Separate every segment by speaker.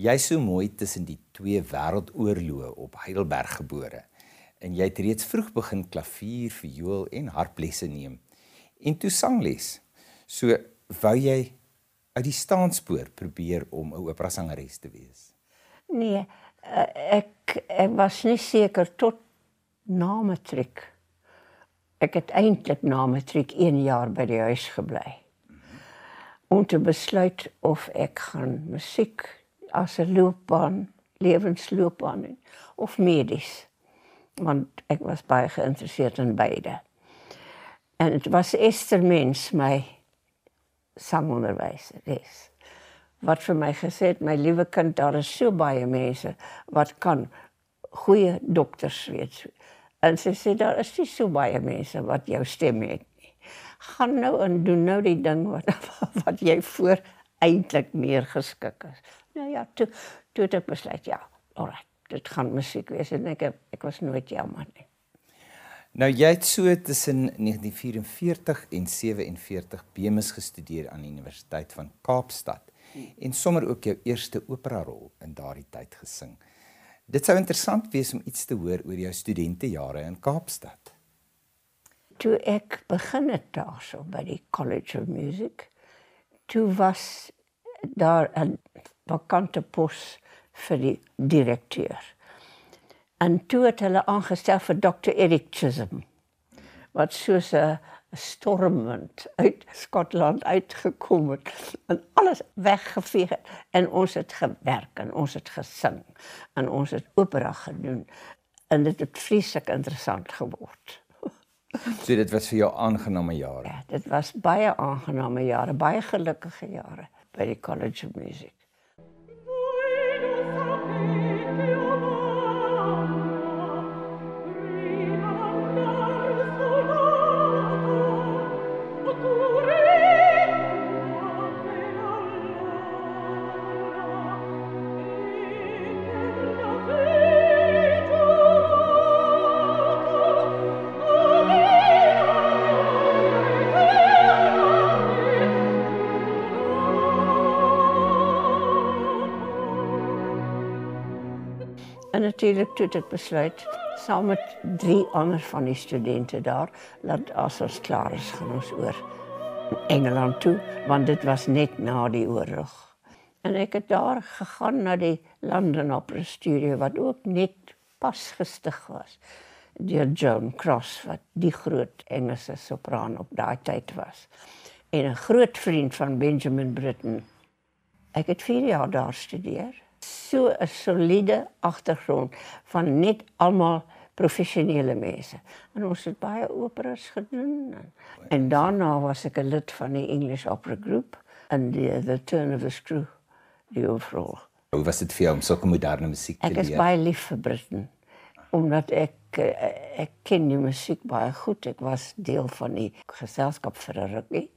Speaker 1: Jy is so mooi tussen die twee wêreldoorloë op Heidelberg gebore. En jy het reeds vroeg begin klavier, viool en harplesse neem. En toe sangles. So wou jy uit die staanspoor probeer om 'n opera sangeres te wees.
Speaker 2: Nee, eh, ek ek was nie seker tot na matriek. Ek het eintlik na matriek 1 jaar by die huis gebly om te besluit of ek gaan musiek as 'n loopbaan, lewensloopbaan of medies. Want ek was baie geïnteresseerd in beide. En dit was Esther Mens my sangonderwyser is. Wat vir my gesê het, my liewe kind, daar is so baie mense wat kan goeie dokters wees. En sy sê daar is nie so baie mense wat jou stem het gaan nou en doen nou die ding wat wat jy voor eintlik meer geskik is. Nou ja, toe toe het ek besluit ja, alright, dit gaan musiek wees en ek ek was nooit jammer nie.
Speaker 1: Nou jy het so tussen 1944 en 47 BMes gestudeer aan die Universiteit van Kaapstad en sommer ook jou eerste opera rol in daardie tyd gesing. Dit sou interessant wees om iets te hoor oor jou studentejare in Kaapstad
Speaker 2: toe ek begin het daarso by die College of Music, toe was daar 'n vakante pos vir die direkteur. En toe het hulle aangestel vir Dr. Eric Chisholm wat soos 'n stormwind uit Skotland uitgekom het en alles weggeveeg het en ons het gewerk en ons het gesing en ons het opera gedoen en dit het vreeslik interessant geword.
Speaker 1: So dit was vir jou aangename jare.
Speaker 2: Ja, dit was baie aangename jare, baie gelukkige jare by die College of Music. En natuurlik toe ek besluit saam met drie ander van die studente daar dat as ons klaar is gaan ons oor Engeland toe want dit was net na die oorlog. En ek het daar gegaan na die London Opera Studio wat ook net pas gestig was deur Joan Cross wat die groot Engelse sopran op daai tyd was en 'n groot vriend van Benjamin Britten. Ek het 4 jaar daar studeer so 'n soliede agtergrond van net almal professionele mense. En ons het baie operas gedoen en, daarna was ek 'n lid van die English Opera Group in die The Turn of the Screw die overall.
Speaker 1: Hoe was dit vir jou om sulke moderne musiek te
Speaker 2: leer? Ek is baie lief vir Britain omdat ek eh, ek ken die musiek baie goed. Ek was deel van die geselskap vir 'n rugby.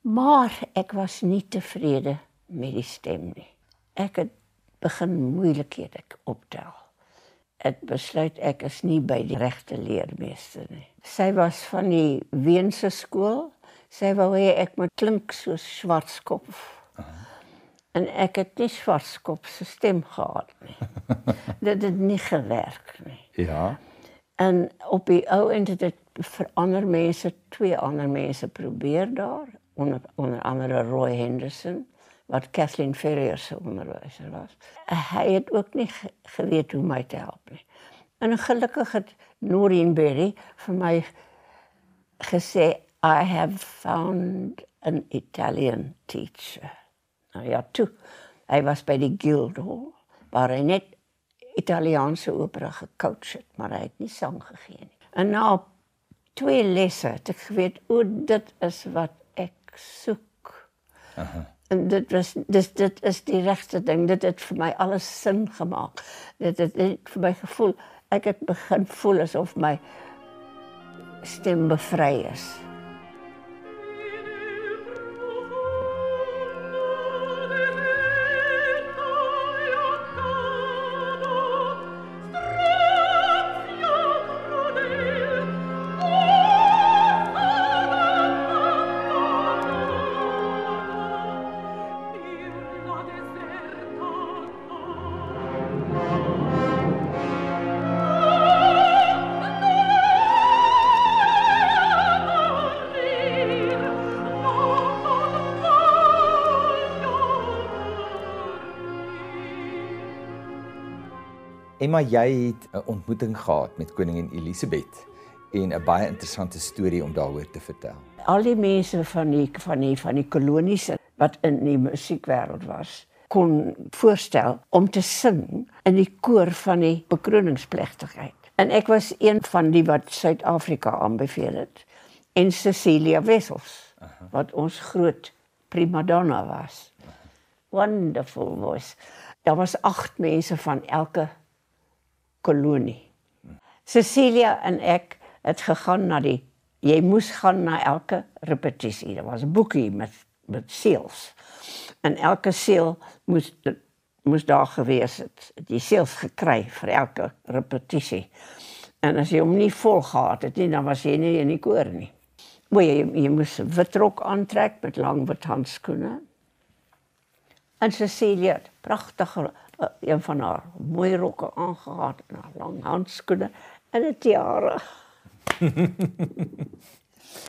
Speaker 2: Maar ek was nie tevrede met die stem nie ek het begin moeilikhede optel. Ek besluit ek is nie by die regte leermeester nie. Sy was van die Weense skool. Sy wou hê ek moet klink so swartkop. En ek het nie swartkop se stem gehad nie. Dit het nie gewerk nie.
Speaker 1: Ja.
Speaker 2: En op die ou end het dit vir ander mense, twee ander mense probeer daar onder onder andere Roy Henderson wat Kathleen Ferrier se onderwyser was. Hy het ook nie geweet hoe my te help nie. En gelukkig het Noreen Berry vir my gesê I have found an Italian teacher. Nou ja, toe. Hy was by die Guildhall waar hy net Italiaanse opera gecoach het, maar hy het nie sang gegee nie. En na twee lesse het ek geweet o, dit is wat ek soek. Aha en dit was dis dit is die regte ding. Dit het vir my alles sin gemaak dit het, het vir my gevoel ek het begin voel asof my stem bevry is
Speaker 1: Emma, jy het 'n ontmoeting gehad met koningin Elisabeth en 'n baie interessante storie om daaroor te vertel.
Speaker 2: Al die mense van die van die van die kolonies wat in die musiekwêreld was, kon voorstel om te sing in die koor van die bekroningsplegtigheid. En ek was een van die wat Suid-Afrika aanbeveel het en Cecilia Wessels wat ons groot prima donna was. Wonderful voice. Daar was 8 mense van elke kolonie. Cecilia en ek het gegaan na die jy moes gaan na elke repetisie. Daar was 'n boekie met met seels. En elke seel moes moes daar gewees het. Die seels gekry vir elke repetisie. En as jy hom nie vol gehad het nie, dan was jy nie in die koor nie. Maar jy jy moes 'n wit rok aantrek met lang wit handskoene. En Cecilia het pragtige uh, een van haar mooi rokke aangetrek en haar lang handskoene en 'n tiara.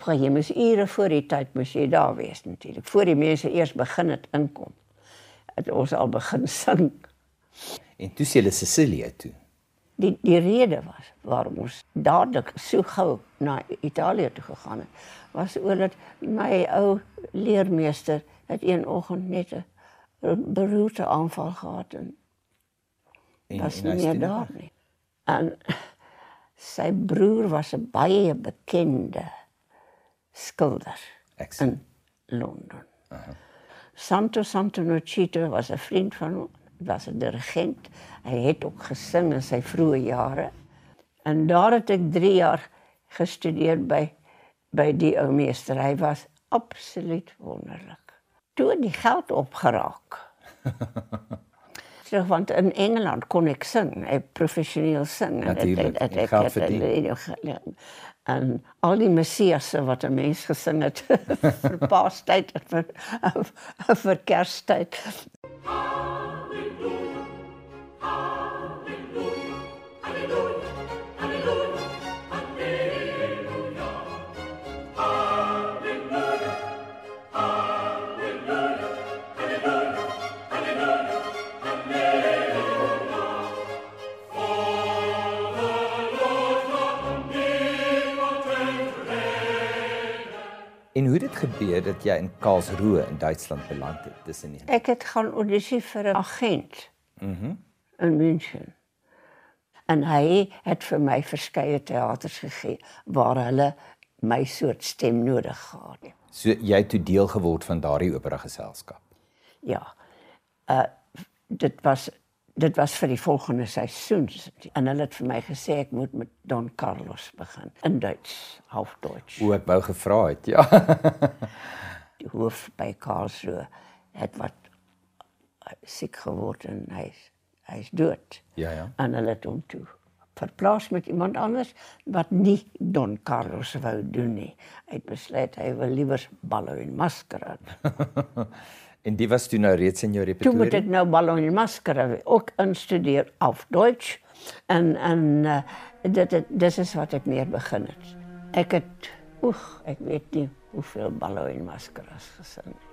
Speaker 2: Maar jy moes ure voor die tyd moes jy daar wees natuurlik. Voor die mense eers begin het inkom. Het ons al begin sing.
Speaker 1: En toe sê hulle Cecilia toe.
Speaker 2: Die die rede was waarom ons dadelik so gou na Italië toe gegaan het, was omdat my ou leermeester het een oggend net 'n beroerte aanval gehad en was nie meer daar nie. En sy broer was 'n baie bekende skilder
Speaker 1: sien.
Speaker 2: in Londen. Santo Santonocito was 'n vriend van hom, was 'n dirigent. Hy het ook gesing in sy vroeë jare. En daar het ek 3 jaar gestudeer by by die ou meester. Hy was absoluut wonderlik. Toe die geld opgeraak. Terug want in Engeland kon ek sing, ek professioneel sing en
Speaker 1: Natuurlijk,
Speaker 2: het, het, het, het, het, het, het, en al die messiasse wat 'n mens gesing het vir Paastyd en vir vir Kerstyd.
Speaker 1: Gebeur dat jy in Karlsruhe in Duitsland beland het tussen die
Speaker 2: Ek het gaan audisie vir 'n agent. Mhm. in München. En hy het vir my verskeie teaters gegee waar hulle my soort stem nodig gehad het.
Speaker 1: So jy het toe deel geword van daardie opera geselskap.
Speaker 2: Ja. Uh dit was dit was vir die volgende seisoen en hulle het vir my gesê ek moet met Don Carlos begin in Duits, half Duits.
Speaker 1: O, ek wou gevra het. Ja.
Speaker 2: Die hoof by Karlsruhe het wat uh, siek geword en hy's hy's dood.
Speaker 1: Ja, ja.
Speaker 2: En hulle het hom toe verplaas met iemand anders wat nie Don Carlos wou doen nie. Hy het besluit hy wil liewer Ballo en Mascara
Speaker 1: En die was toe nou reeds in jou
Speaker 2: Toen moet
Speaker 1: repertoire.
Speaker 2: ik nou Ballon en Maskara ook instudeer auf Deutsch. En, en uh, dit, dit, dit is wat ik meer begin het. Ik het, oeg, ik weet niet hoeveel Ballon en Maskara's gezongen.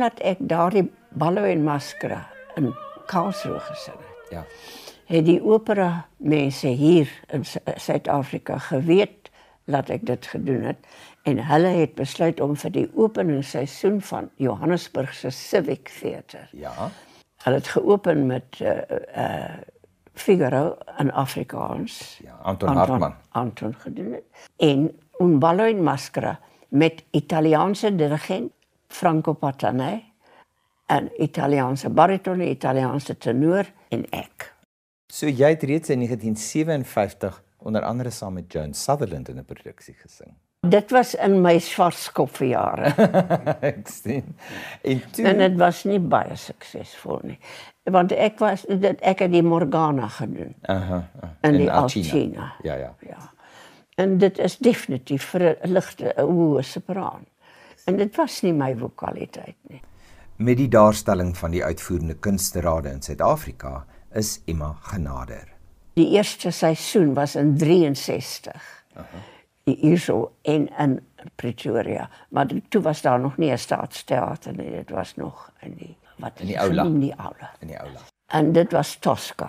Speaker 2: Omdat ik daar die Ballo en Maskara in Karlsruhe gesing het.
Speaker 1: Ja.
Speaker 2: het die opera mense hier in Su- Suid-Afrika geweet dat ek dit gedoen het en hulle het besluit om vir die openingsseisoen van Johannesburg se Civic Theatre.
Speaker 1: Ja.
Speaker 2: Hulle het geopen met uh uh Figaro in Afrikaans.
Speaker 1: Ja, Anton Hartmann.
Speaker 2: Anton gedoen het. En Un ballo in maschera met Italiaanse dirigent Franco Patanè en Italiaanse bariton, Italiaanse tenor en ek.
Speaker 1: So jy het reeds in 1957 onder andere saam met Joan Sutherland in 'n produksie gesing.
Speaker 2: Dit was in my swartskopjare.
Speaker 1: ek sien. En toe
Speaker 2: en dit was nie baie suksesvol nie. Want ek was dit ek het die Morgana gedoen.
Speaker 1: Aha. Uh,
Speaker 2: in die Alcina.
Speaker 1: Ja, ja.
Speaker 2: Ja. En dit is definitief vir 'n ligte 'n hoë sopraan. En dit was nie my vokaliteit nie.
Speaker 1: Met die daarstelling van die uitvoerende kunsterade in Suid-Afrika is Emma genader.
Speaker 2: Die eerste seisoen was in 63. Uh -huh. Hierso in in Pretoria, maar toe was daar nog nie 'n staatsteater nie, dit was nog in die wat
Speaker 1: in die.
Speaker 2: In die aula.
Speaker 1: In die aula.
Speaker 2: En dit was Tosca.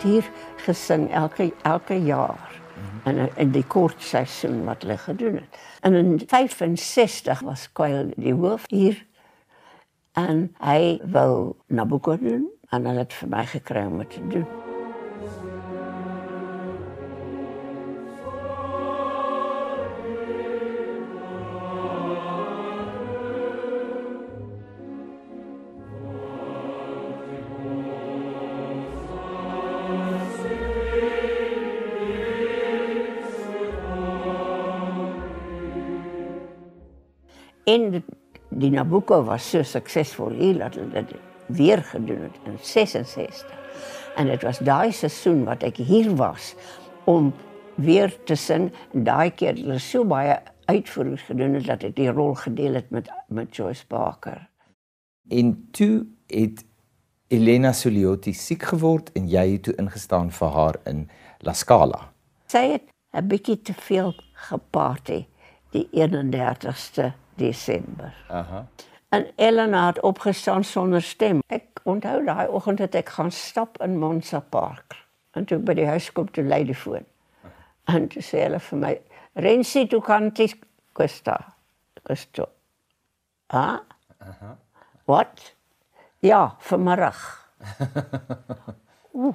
Speaker 2: Het hier gesing elke elke jaar in in die kort seisoen wat hulle gedoen het. En in 65 was Kyle die hoof hier en hy wou Nabucco doen en hulle het vir my gekry om dit te doen. En die Nabucco was so suksesvol hier dat hulle dit weer gedoen het in 66. En dit was daai seisoen wat ek hier was om weer te sing. Daai keer het hulle so baie uitvoerings gedoen het dat ek die rol gedeel het met met Joyce Parker.
Speaker 1: En toe het Elena Soliotti siek geword en jy het toe ingestaan vir haar in La Scala.
Speaker 2: Sy het 'n bietjie te veel geparty die 31ste Desember.
Speaker 1: Aha.
Speaker 2: En Elena het opgestaan sonder stem. Ek onthou daai oggend het ek gaan stap in Monsa Park. En toe by die huis kom toe lei die foon. En toe sê hulle vir my, "Rensie, tu canti questa." Questo. Ah? Aha. Wat? Ja, vanmiddag.
Speaker 1: Oeh.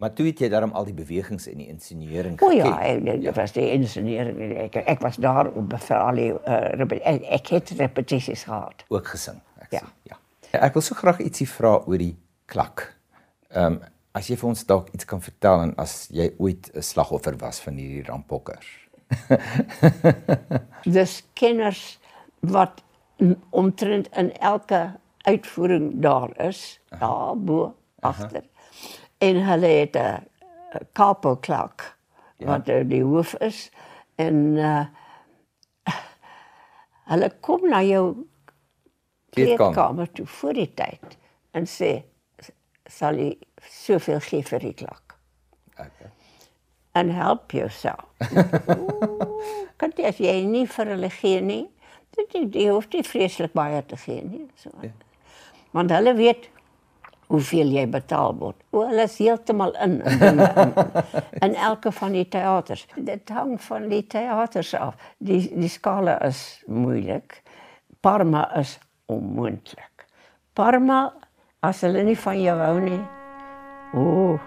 Speaker 1: Maar toe het jy daarom al die bewegings in die inscenering
Speaker 2: geken. O ja, ek, ja. was die inscenering ek ek was daar op vir al die uh, ek, ek het repetisies gehad.
Speaker 1: Ook gesing. Ek ja. Sê, ja. Ek wil so graag ietsie vra oor die klak. Ehm um, as jy vir ons dalk iets kan vertel en as jy ooit 'n slagoffer was van hierdie rampokkers.
Speaker 2: Dis kenners wat omtrent in elke uitvoering daar is, daar bo agter. Aha en hulle het 'n capo klok ja. wat die hoof is en uh, hulle kom na jou kleedkamer toe voor die tyd en sê sal jy soveel gee vir die klok. Okay. En help jouself. kan jy as jy nie vir hulle gee nie, dit jy hoef nie vreeslik baie te gee nie, so. Ja. Want hulle weet hoeveel jy betaal word. O, hulle is heeltemal in in, in in elke van die teaters. Dit hang van die teaters af. Die die skale is moeilik. Parma is onmoontlik. Parma as hulle nie van jou hou nie. O.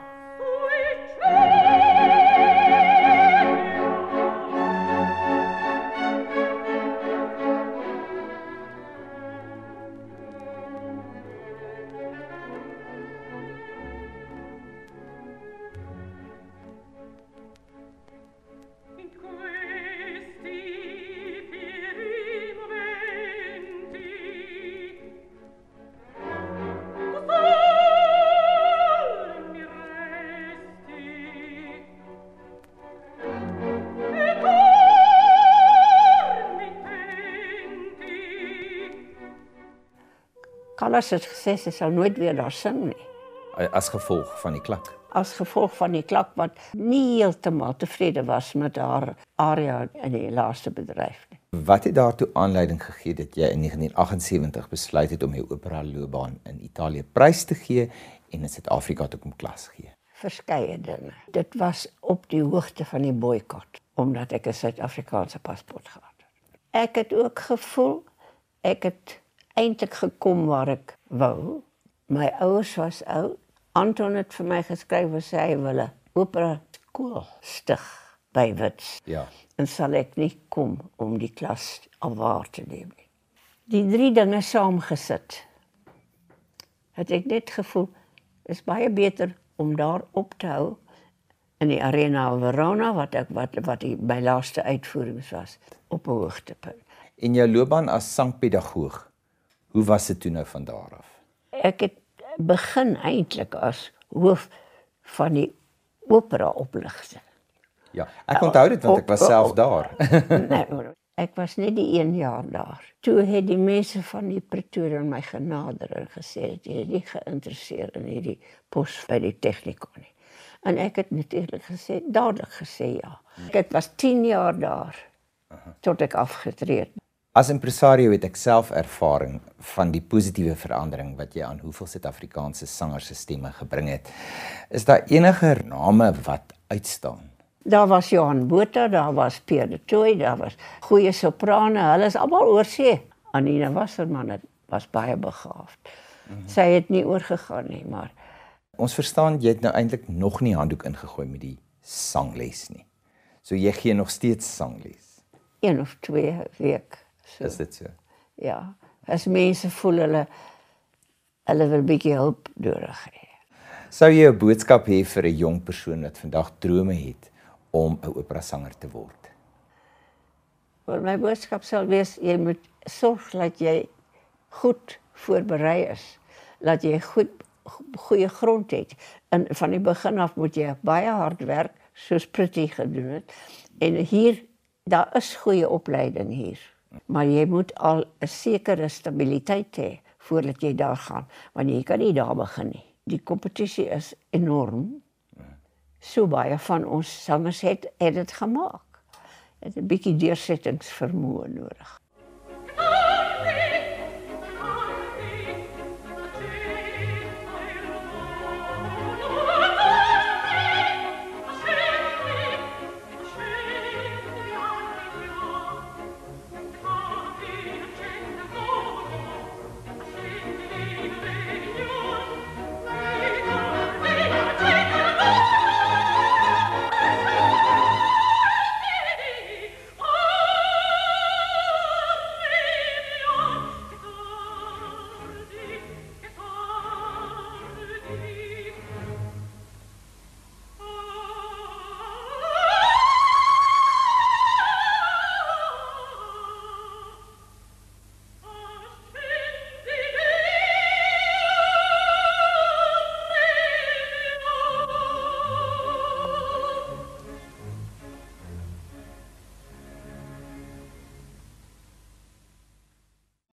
Speaker 2: alles het gesê sy sal nooit weer daar sing nie.
Speaker 1: as gevolg van die klak.
Speaker 2: As gevolg van die klak wat nie heeltemal tevrede was met haar area in die laaste bedryf nie.
Speaker 1: Wat het daartoe aanleiding gegee dat jy in 1978 besluit het om jou opera loopbaan in Italië prys te gee en in Suid-Afrika te kom klas gee?
Speaker 2: Verskeie dinge. Dit was op die hoogte van die boikot omdat ek 'n Suid-Afrikaanse paspoort gehad het. Ek het ook gevoel ek het eintlik gekom waar ek wou. My ouers was oud. Anton het vir my geskryf en sê hy wil 'n opera skool stig by Wits.
Speaker 1: Ja.
Speaker 2: En sal ek nie kom om die klas alwaar te neem nie. Die drie dinge saamgesit. Het ek net gevoel is baie beter om daar op te hou in die Arena Verona wat ek wat wat die my laaste uitvoerings was op 'n hoogtepunt.
Speaker 1: En jou loopbaan as sangpedagoog, hoe was dit toe nou van daar af?
Speaker 2: Ek het begin eintlik as hoof van die opera opligting.
Speaker 1: Ja, ek onthou dit want ek was self daar.
Speaker 2: nee, ek was net die 1 jaar daar. Toe het die mense van die Pretoria my genader en gesê dat jy nie geïnteresseerd in hierdie pos by die tegnikon nie. En ek het natuurlik gesê, dadelik gesê ja. Ek was 10 jaar daar tot ek afgetree het.
Speaker 1: As impresario het ek self ervaring van die positiewe verandering wat jy aan hoeveel Suid-Afrikaanse sangers se stemme gebring het. Is daar enige name wat uitstaan?
Speaker 2: Daar was Johan Botha, daar was Pierre de Tooy, daar was goeie soprane, hulle is almal oor see. Anina Wasserman het was baie begaafd. Mm -hmm. Sy het nie oorgegaan nie, maar
Speaker 1: Ons verstaan jy het nou eintlik nog nie handdoek ingegooi met die sangles nie. So jy gee nog steeds sangles.
Speaker 2: een of twee week. So,
Speaker 1: Is dit so?
Speaker 2: ja, as mense voel hulle hulle wil bietjie hulp nodig hê.
Speaker 1: Sou jy 'n boodskap hê vir 'n jong persoon wat vandag drome het om 'n operasanger te word?
Speaker 2: Maar my boodskap sal wees jy moet sorg dat jy goed voorberei is, dat jy goed goeie grond het. En van die begin af moet jy baie hard werk soos Pretty gedoen het. En hier daar is goeie opleiding hier. Maar jy moet al 'n sekere stabiliteit hê voordat jy daar gaan, want jy kan nie daar begin nie. Die kompetisie is enorm. So baie van ons sangers het het dit gemaak. Het 'n bietjie deursettingsvermoë nodig.